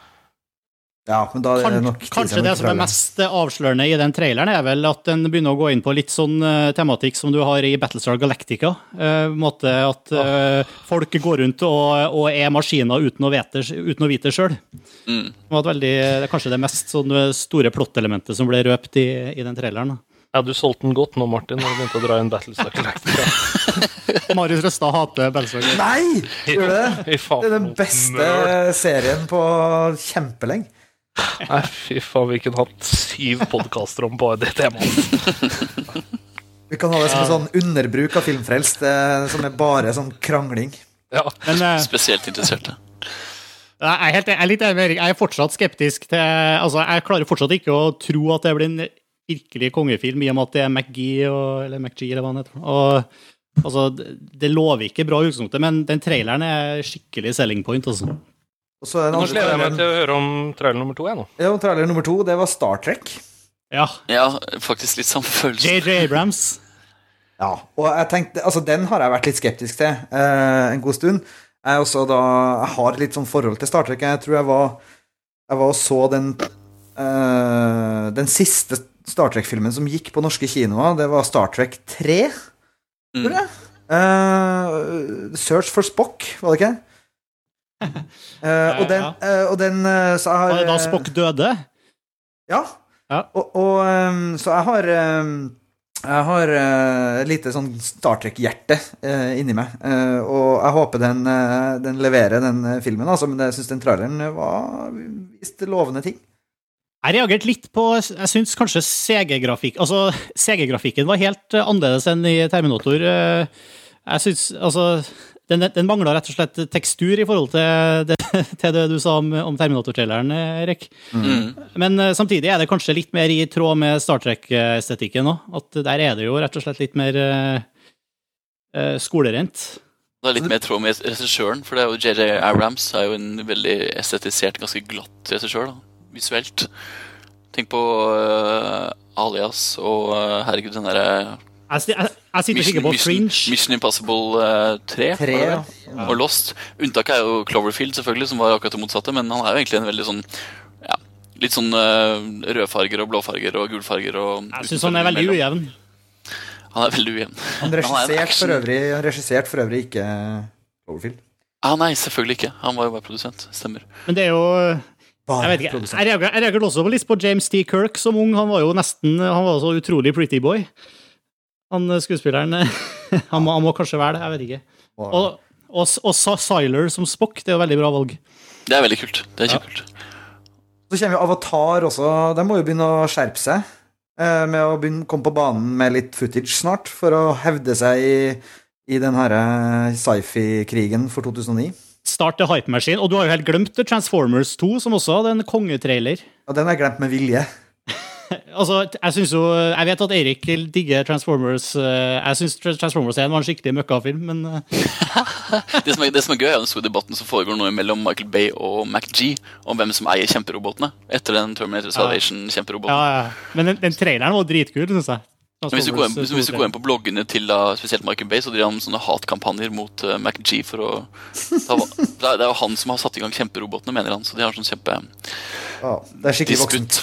Ja, men da er det nok kanskje det som er mest avslørende i den traileren, er vel at den begynner å gå inn på litt sånn eh, tematikk som du har i Battlestar Galactica. Uh, måte at uh, folk går rundt og, og er maskiner uten å vite, uten å vite sjøl. Mm. Det er kanskje det mest sånn, store plott-elementet som ble røpt i, i den traileren. Ja, du solgte den godt nå, Martin, når du begynte å dra inn Battlestar Galactica. *laughs* Marius Røstad hater Battlestar Galactica. Nei! Gjør det det? Det er den beste serien på kjempelenge. *laughs* Nei, fy faen, vi kunne hatt syv podkaster om bare det temaet. *laughs* Vi kan ha det som en sånn underbruk av Filmfrelst, eh, som er bare sånn krangling. Ja. Men uh, Spesielt interesserte. jeg er, helt, jeg er litt enig med Erik. Jeg er fortsatt skeptisk til altså Jeg klarer fortsatt ikke å tro at det blir en virkelig kongefilm, i og med at det er McGee, og, eller McGee, eller hva han heter. Og, altså, det, det lover ikke bra i utgangspunktet, men den traileren er skikkelig selling point. altså. Nå gleder jeg meg til å høre om trailer nummer to. Jeg, nå. ja, trailer nummer to, det var Star Trek. Ja. Ja, faktisk litt samme følelse. JJ Abrams. Ja, og jeg tenkte, altså Den har jeg vært litt skeptisk til eh, en god stund. Jeg, også da, jeg har litt sånn forhold til Star Trek. Jeg tror jeg var Jeg var og så den eh, Den siste Star Trek-filmen som gikk på norske kinoer. Det var Star Trek 3, Mm. tror jeg. Eh, Search for Spock, var det ikke? Eh, og den, Ja, eh, og den eh, Så jeg har Var det da eh, Spock døde? Ja. Ja. Og, og så jeg har jeg har eh, et lite sånn Star Trek-hjerte eh, inni meg. Eh, og jeg håper den, eh, den leverer den eh, filmen, altså, men jeg syns den traileren var viste lovende ting. Jeg reagerte litt på Jeg syns kanskje CG-grafikk Altså, CG-grafikken var helt eh, annerledes enn i Terminator. Eh, Jeg syns Altså, den, den mangla rett og slett tekstur i forhold til det, *laughs* til det du sa om, om Terminator-traileren, Erik. Mm. Men eh, samtidig er det kanskje litt mer i tråd med Star Trek-estetikken òg. At der er det jo rett og slett litt mer eh, skolerent. Det er litt mer i tråd med regissøren, for det er jo JJ Abrams er jo en veldig estetisert, ganske glatt regissør, visuelt. Tenk på uh, Alias og uh, herregud, den derre Jeg, jeg, sitter Mission, kikker på Mission, Fringe. Mission Impossible øh, 3, Tre, ja. og Lost. Unntaket er jo Cloverfield, selvfølgelig, som var akkurat det motsatte, men han er jo egentlig en veldig sånn ja, Litt sånn uh, rødfarger og blåfarger og gulfarger og Jeg syns han er veldig mellom. ujevn. Han er veldig ujevn. Han er regisserte for øvrig, han for øvrig ikke Cloverfield. Ah, nei, selvfølgelig ikke. Han var jo bare produsent. Stemmer. Men det er jo Jeg vet ikke, jeg jeg reagerte også litt på James T. Kirk som ung. Han var jo nesten Han var så utrolig pretty boy. Han eh, skuespilleren *laughs* Han må, han må kanskje være det, jeg vet ikke. Og, og, og Siler som Spock, det er jo veldig bra valg. Det er veldig kult. Det er kjempekult. Så kommer jo Avatar også. De må jo begynne å skjerpe seg. eh, Med å begynne, komme på banen med litt footage snart, for å hevde seg i, i den her eh, sci-fi-krigen for 2009. Start the hype machine. Og du har jo helt glemt Transformers 2, som også hadde en kongetrailer. Ja, den har jeg glemt med vilje. *laughs* Altså, jeg synes jo Jeg vet at Eirik digger Transformers. eh, Jeg syns Transformers 1 var en skikkelig møkkafilm, men eh, *laughs* Det som, er, det som er gøy, er den store debatten som foregår nå mellom Michael Bay og MacG om hvem som eier kjemperobotene etter den Terminator Salvation-kjemperoboten. ja, ja. Men den, den traileren var dritkul, syns jeg. Men Hvis du, går inn, hvis du går inn på bloggene til da, spesielt Michael Bay, så driver han sånne hatkampanjer mot uh, MacG for å ta, Det er *laughs* det er jo han som har satt i gang kjemperobotene, mener han. Så de har sånn kjempe Ja, det er skikkelig voksent.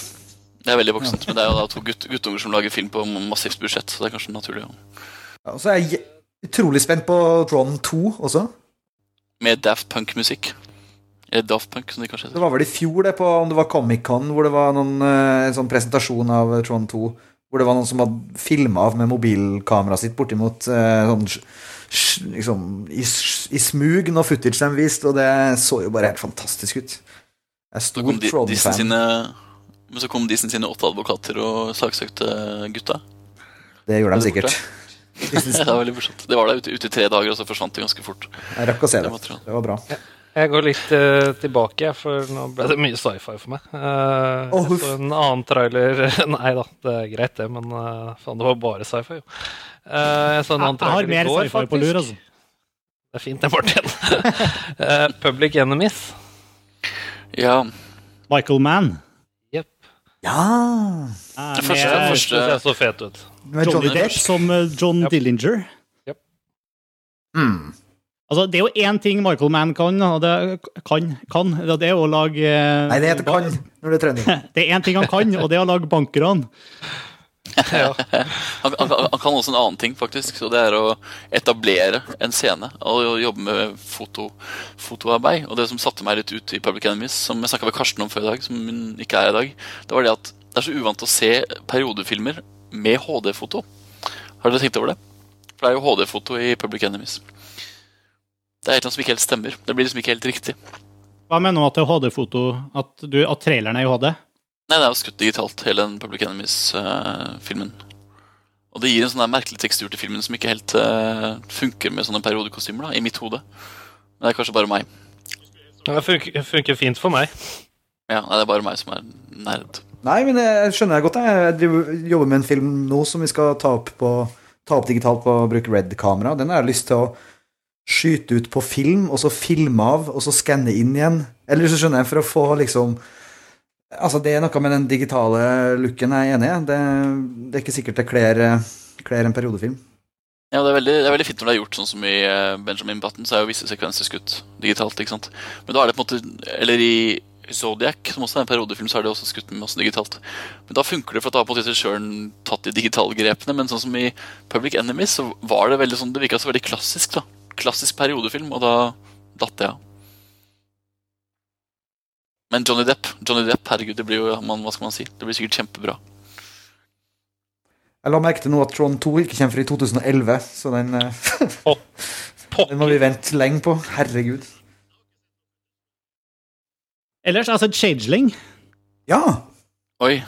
Det er veldig voksent, men det er jo da to gutt, guttunger som lager film på massivt budsjett, så det er kanskje naturlig. Ja. Ja, så er jeg utrolig spent på Tron 2 også. Med Daft Punk-musikk. Eller Daft Punk, som de kanskje Det heter. var vel i fjor, det, på om det var Comic-Con, hvor det var noen, eh, en sånn presentasjon av Tron 2. Hvor det var noen som hadde filma med mobilkameraet sitt bortimot eh, sånn liksom, i, i smug når footage de viste, og det så jo bare helt fantastisk ut. Jeg er stor Tron-fan. Men så kom Disney sine åtte advokater og saksøkte gutta. Det gjorde de Er det sikkert. *laughs* Det var veldig morsomt. Det var der ute, ute i tre dager, og så forsvant det ganske fort. Jeg rakk å se Det det. var. Det var bra. Jeg går litt uh, tilbake, for nå ble det mye sci-fi for meg. Uh, oh, jeg så en annen trailer *laughs* Nei da, det er greit, det, men uh, faen, det var bare sci-fi, jo. Eh, jeg så en annen jeg har trailer i mer går, sci-fi på lur, altså. Det er fint, det, Martin. *laughs* Eh, Public Enemies. Ja, Michael Mann. Ja! Eh, Det første- med første- Jeg ser så fet ut. Med Johnny Johnny Depp. Som eh, John Yep. Dillinger. Mm. Altså, det er jo én ting Michael Mann kan, og det kan, kan det er å lage eh, Nei, det heter kan når det er trening. *laughs* Det er én ting han kan, og det er å lage bankran. *laughs* Ja. Han, han, han kan også en annen ting, faktisk. Så det er å etablere en scene og jobbe med foto, fotoarbeid. Og det som satte meg litt ut i Public Enemies, som jeg snakka med Karsten om før i dag, som hun ikke er i dag, det var det at det er så uvant å se periodefilmer med HD-foto. Har dere tenkt over det? For det er jo HD-foto i Public Enemies. Det er noe som ikke helt stemmer. Det blir liksom ikke helt riktig. Hva mener du at det er HD-foto? At, du- at traileren er i HD? Nei, det er jo skutt digitalt, hele den Public Enemies-filmen. og det gir en sånn der merkelig tekstur til filmen som ikke helt uh, funker med sånne periodekostymer, da, i mitt hode. Men det er kanskje bare meg. Det funker, funker fint for meg. Ja, nei, Det er bare meg som er nerd. Nei, men det skjønner jeg godt. Jeg Jeg driver, jobber med en film nå som vi skal ta opp, på, ta opp digitalt på å bruke Red-kamera. Den har jeg lyst til å skyte ut på film, og så filme av, og så skanne inn igjen. Eller så skjønner jeg, for å få liksom Altså, det er noe med den digitale looken jeg er enig i. Det, det er ikke sikkert det kler, en periodefilm. Ja, det er, veldig, det er veldig fint når det er gjort sånn som i eh, Benjamin Button, så er jo visse sekvenser skutt digitalt. ikke sant? Men da er det på en måte Eller i Zodiac, som også er en periodefilm, så er det også skutt med masse digitalt. Men da funker det, for at da har på en måte regissøren tatt de digitale grepene. Men sånn som i Public Enemies, så var det veldig sånn Det virka så veldig klassisk, da. Klassisk periodefilm, og da datt jeg av. Men Johnny Depp, Johnny Depp, herregud, det blir jo man, Hva skal man si? Det blir sikkert kjempebra. Jeg la merke til nå at Tron 2 ikke kommer før i 2011, så den, eh, *laughs* den må vi vente lenge på. Herregud. Ellers altså Changeling. Ja! Oi.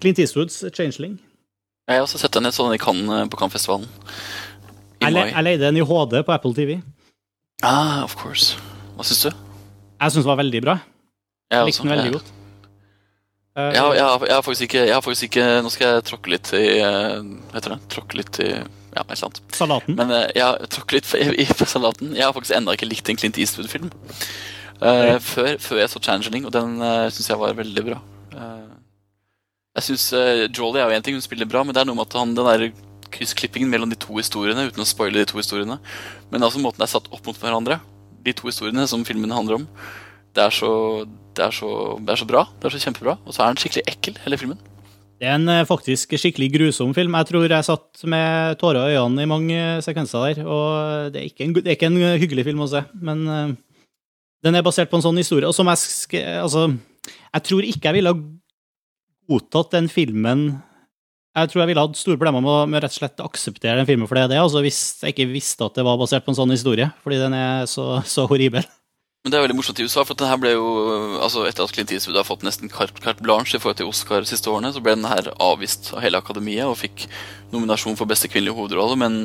Clint Eastwoods Changeling. Jeg har også sett den. Jeg så den i Cannes på Cannes-festivalen. Jeg, le, jeg leide den i HD på Apple TV. Ah, of course. Hva syns du? Jeg syns den var veldig bra. Jeg likte den veldig godt. Eh, Jeg, har- jeg, jeg har faktisk ikke, jeg har faktisk ikke Nå skal jeg tråkke litt i eh, Hva heter det? Tråkke litt i Ja, ikke sant. Salaten. Men eh, jeg har tråkket litt i, i salaten. Jeg har faktisk ennå ikke likt en Clint Eastwood-film. Eh, før, før jeg så Changeling, og den uh, syns jeg var veldig bra. Uh, jeg synes uh, Jolly er jo én ting, hun spiller bra, men det er noe med at han, den der kryssklippingen mellom de to historiene, uten å spoile de to historiene, men altså måten det er satt opp mot hverandre, de to historiene som filmen handler om, det er så, det er så, det er så bra. Det er så kjempebra. Og så er den skikkelig ekkel, hele filmen. Det er en eh, faktisk skikkelig grusom film. Jeg tror jeg satt med tårer i øynene i mange eh, sekvenser der. Og det er ikke en, er ikke en hyggelig film å se, men eh, den er basert på en sånn historie. Og som jeg Altså, jeg tror ikke jeg ville ha godtatt den filmen Jeg tror jeg ville hatt store problemer med, med rett og slett akseptere den filmen for det det er, altså hvis jeg ikke visste at det var basert på en sånn historie, fordi den er så, så horribel. Men det er veldig morsomt i USA, for den her ble jo altså Etter at Clint Eastwood har fått nesten carte, blanche i forhold til Oscar de siste årene, så ble den her avvist av hele akademiet og fikk nominasjon for beste kvinnelige hovedrolle men,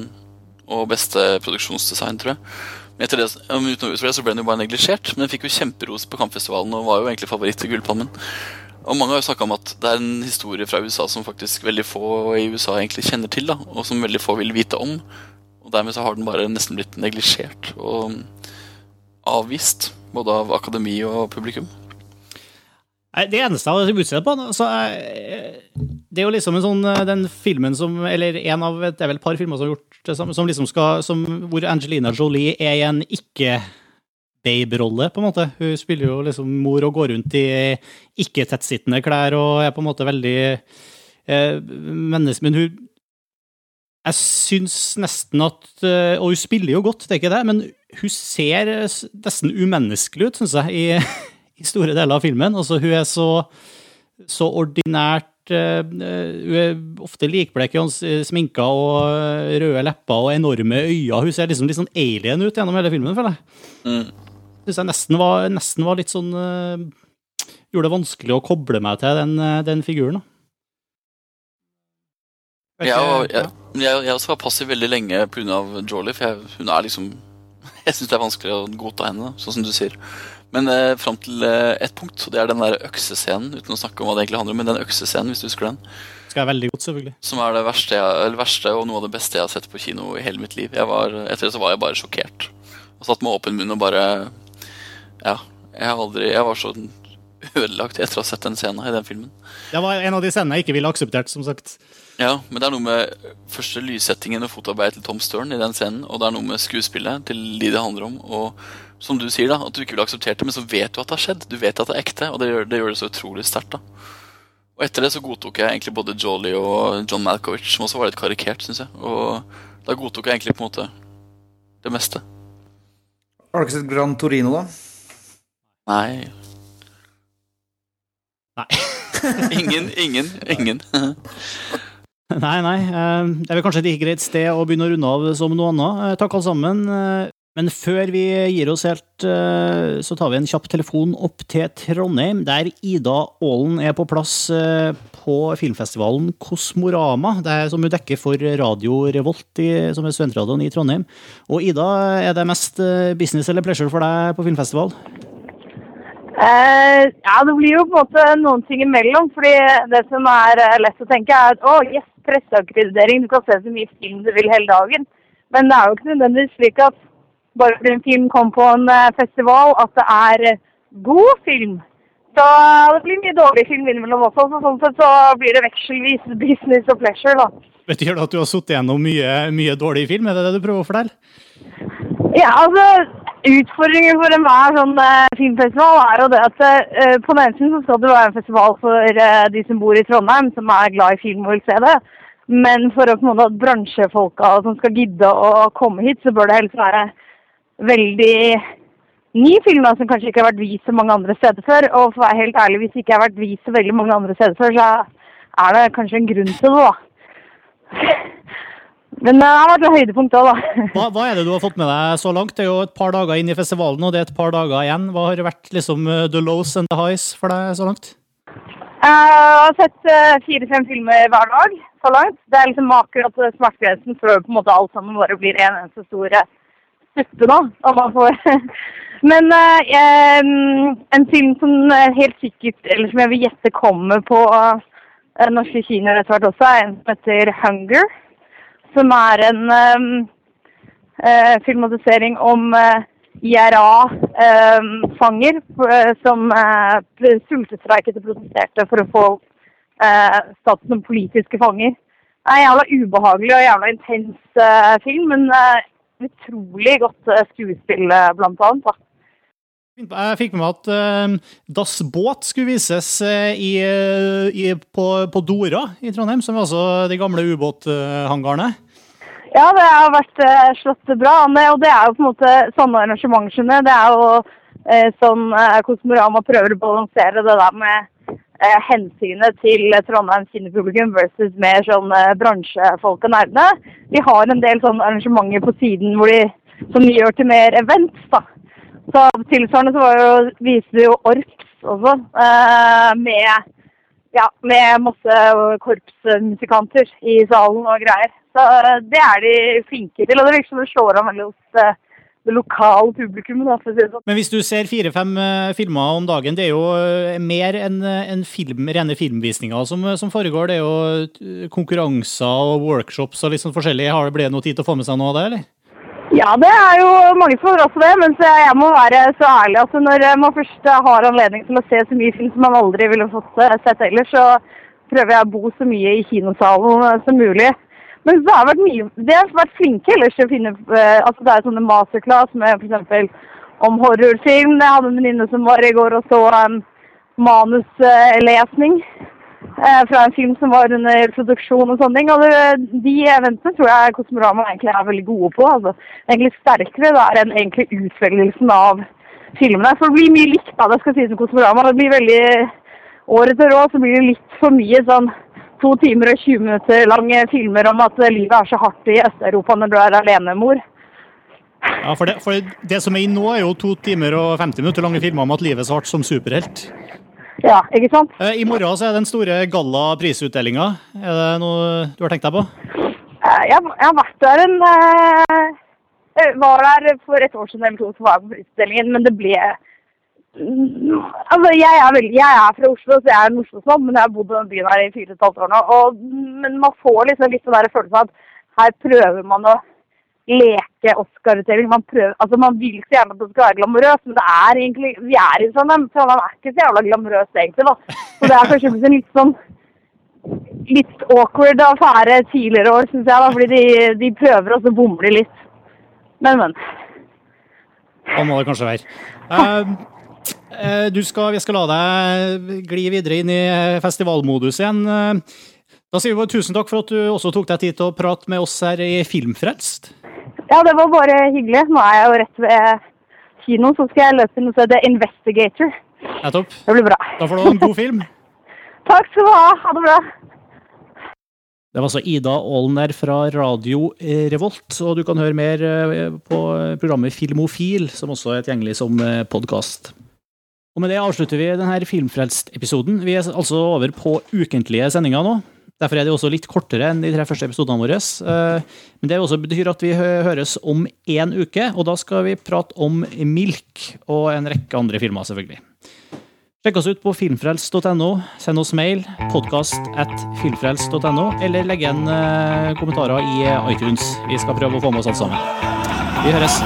og beste produksjonsdesign, tror jeg. Men etter det, utenom det så ble den jo bare neglisjert, men den fikk jo kjemperos på Kampfestivalen og var jo egentlig favoritt til Gullpalmen. Og mange har jo snakka om at det er en historie fra USA som faktisk veldig få i USA egentlig kjenner til, da, og som veldig få vil vite om. Og dermed så har den bare nesten blitt neglisjert. og avvist, både av akademi og publikum. Det eneste jeg har utsett på altså, jeg- Det er jo liksom en sånn eh, Den filmen som Eller en av Det er vel et par filmer som har gjort det samme, som liksom skal som, Hvor Angelina Jolie er i en ikke-babe-rolle, på en måte. Hun spiller jo liksom mor og går rundt i ikke-tettsittende klær og er på en måte veldig eh, menneske... Men hun Jeg syns nesten at eh, Og hun spiller jo godt, det er ikke det, men hun ser eh, nesten umenneskelig ut, syns jeg, i *laughs* i store deler av filmen. Altså, hun er så, så ordinært eh, Hun er ofte likblek i hans eh, sminka og eh, røde lepper og enorme øyne. Hun ser liksom litt sånn alien ut gjennom hele filmen, føler jeg. Mm. Syns jeg nesten var, nesten var litt sånn eh, Gjorde det vanskelig å koble meg til den, eh, den figuren. da. Jeg, jeg, jeg, jeg også var passiv veldig lenge pga. Jolie, for jeg, hun er liksom *laughs* Jeg syns det er vanskelig å godta henne, sånn som du sier. Men eh, fram til eh, et punkt, og det er den der øksescenen, uten å snakke om hva det egentlig handler om, men den øksescenen, hvis du husker den, Skal jeg veldig godt, selvfølgelig. som er det verste, jeg, eller verste og noe av det beste jeg har sett på kino i hele mitt liv. Jeg var, etter det så var jeg bare sjokkert. Og satt med åpen munn og bare Ja. Jeg aldri Jeg var så ødelagt etter å ha sett den scenen i den filmen. Det var en av de scenene jeg ikke ville akseptert, som sagt. Ja, men det er noe med første lyssettingen og fotarbeidet til Tom Stern i den scenen, og det er noe med skuespillet til de det handler om. og som du sier da, at du ikke ville akseptert det, men så vet du at det har skjedd. Du vet at det er ekte, og det gjør det, gjør det så utrolig sterkt. da. Og etter det så godtok jeg egentlig både Jolly og John Malkovich, som også var litt karikert, syns jeg. Og da godtok jeg egentlig på en måte det meste. Har du ikke sett Gran Torino, da? Nei. Nei. *laughs* ingen, ingen, ingen. *laughs* *laughs* *laughs* Nei, nei. eh, Det er vel kanskje et like greit sted å begynne å runde av som noe annet. Eh, Takk alle sammen. Eh, Men før vi gir oss helt, så tar vi en kjapp telefon opp til Trondheim, der Ida Aalen er på plass på filmfestivalen Kosmorama. Som hun dekker for Radio Revolt, som er studentradioen i Trondheim. Og Ida, er det mest business eller pleasure for deg på filmfestival? Eh, ja, det blir jo på en måte noen ting imellom. fordi det som er lett å tenke, er at å, yes, presseakkreditering, du kan se så mye film du vil hele dagen. Men det er jo ikke nødvendigvis slik at bare fordi en film kom på en eh, festival, at det er eh, god film. Så det blir mye dårlig film innimellom også, så sånn sett så blir det vekselvis *laughs* business og pleasure, da. Betyr det at du har sittet gjennom mye, mye dårlig film? Er det det du prøver å fortelle? Ja, altså Utfordringen for enhver sånn eh, filmfestival er jo det at eh, på den ene siden så skal det være en festival for eh, de som bor i Trondheim, som er glad i film og vil se det. Men for å på en måte at bransjefolka som skal gidde å komme hit, så bør det helst være veldig ny film da, som kanskje ikke har vært vist så mange andre steder før. Og for å være helt ærlig, hvis det ikke har vært vist så veldig mange andre steder før, så er det kanskje en grunn til det, da. Men det har vært et høydepunkt òg, da. Hva, hva er det du har fått med deg så langt? Det er jo et par dager inn i festivalen, og det er et par dager igjen. Hva har vært liksom eh, the lows and the highs for deg så langt? Jeg har sett eh, fire-fem filmer hver dag så langt. Det er liksom akkurat smertegrensen før på en måte alt sammen bare blir en eneste stor eh, suppe nå. om man får *laughs* Men eh, en film som eh, helt sikkert, eller som jeg vil gjette kommer på eh, norske kinoer etter hvert også, er en som heter Hunger. Som er en em, eh, filmatisering om eh, IRA-fanger som eh, sultestreiket og protesterte for å få eh, status som politiske fanger. Det er en jævla ubehagelig og jævla intens eh, film, men eh, utrolig godt eh, skuespill, eh, blant annet. Da. Jeg fikk med meg at uh, Das Båt skulle vises eh, i, eh, i, på, på Dora i Trondheim, som er altså de gamle ubåthangarene. Ja, det har vært eh, slått bra an. Og det er jo på en måte sånne arrangementer det. Er jo eh, sånn eh, Kosmorama prøver å balansere det der med eh, hensynet til Trondheims kinopublikum versus mer sånn eh, bransjefolk og nerdene. Vi har en del sånne arrangementer på siden de, som de gjør til mer events, da. Så tilsvarende så var jo, viste vi jo Orks også, eh, med, ja, med masse korpsmusikanter i salen og greier. Så eh, det er de flinke til, og det virker som det slår an veldig hos eh, det lokale publikummet. da, sånn. Men hvis du ser fire-fem eh, filmer om dagen, det er jo mer enn en film, rene filmvisninger som, som foregår. Det er jo konkurranser og workshops og litt sånn forskjellig. Har det ble noe tid til å få med seg noe av det, eller? Ja, det er jo mange som får også det, men jeg må være så ærlig Altså, når man først har anledning til å se så mye film som man aldri ville fått sett ellers, så prøver jeg å bo så mye i kinosalen som mulig. Men så har det vært mye, de har vært flinke ellers til å finne eh, altså Det er sånne masterclass med f.eks. om horrorfilm. Jeg hadde en venninne som var i går og så um, manuslesning eh, fra en film som var under produksjon og sånne ting. Og det, de eventene tror jeg Kosmorama egentlig er veldig gode på. altså Egentlig sterkere der enn egentlig utvelgelsen av filmene. For det blir mye likt, da, det skal sies om Kosmorama. Det blir veldig Året etter år så blir det litt for mye sånn to timer og 20 minutter lange filmer om at livet er så hardt i Øst-Europa når du er alenemor. Ja, for det, for det som er i nå, er jo to timer og 50 minutter lange filmer om at livet er så hardt som superhelt. Ja, ikke sant? Eh, I morgen så er den store galla-prisutdelinga. Er det noe du har tenkt deg på? Eh, Jeg, jeg har vært der en eh, Jeg var der for et år siden eller to, så var jeg på prisutdelingen, men det ble Altså, jeg er, veldig, jeg er fra Oslo, så jeg er en Oslo-mann, men jeg har bodd i den byen her i fire og et halvt år nå. Og, men man får liksom litt den der følelsen av at her prøver man å leke-Oscar-utdeling. Man, prøver- altså, man vil så gjerne at det skal være glamorøst, men det er egentlig Vi er i Trondheim. Trondheim er ikke så jævla glamorøst, egentlig. da. Så det er kanskje en litt sånn litt awkward affære tidligere år, syns jeg. da, Fordi de, de prøver, og så bommer de litt. Men, men. Sånn må det kanskje være. *laughs* Eh, du skal, vi skal la deg gli videre inn i eh, festivalmodus igjen. Eh, Da sier vi bare tusen takk for at du også tok deg tid til å prate med oss her i Filmfrelst. Ja, det var bare hyggelig. Nå er jeg jo rett ved kinoen, så skal jeg løpe inn og se The Investigator. Nettopp. Det blir bra. Da får du ha en god film. *laughs* Takk skal du ha. Ha det bra. Det var altså Ida Aalner fra Radio eh, Revolt, og du kan høre mer eh, på programmet Filmofil, som også er tilgjengelig som podkast. Og med det avslutter vi denne Filmfrelst-episoden. Vi er altså over på ukentlige sendinger nå. Derfor er det også litt kortere enn de tre første episodene våre. Eh, Men det også betyr at vi høres om én uke, og da skal vi prate om Milk og en rekke andre filmer, selvfølgelig. Sjekk oss ut på filmfrelst.no. Send oss mail podkast at filmfrelst.no, eller legg igjen eh, kommentarer i iTunes. Vi skal prøve å få med oss alt sammen. Vi høres.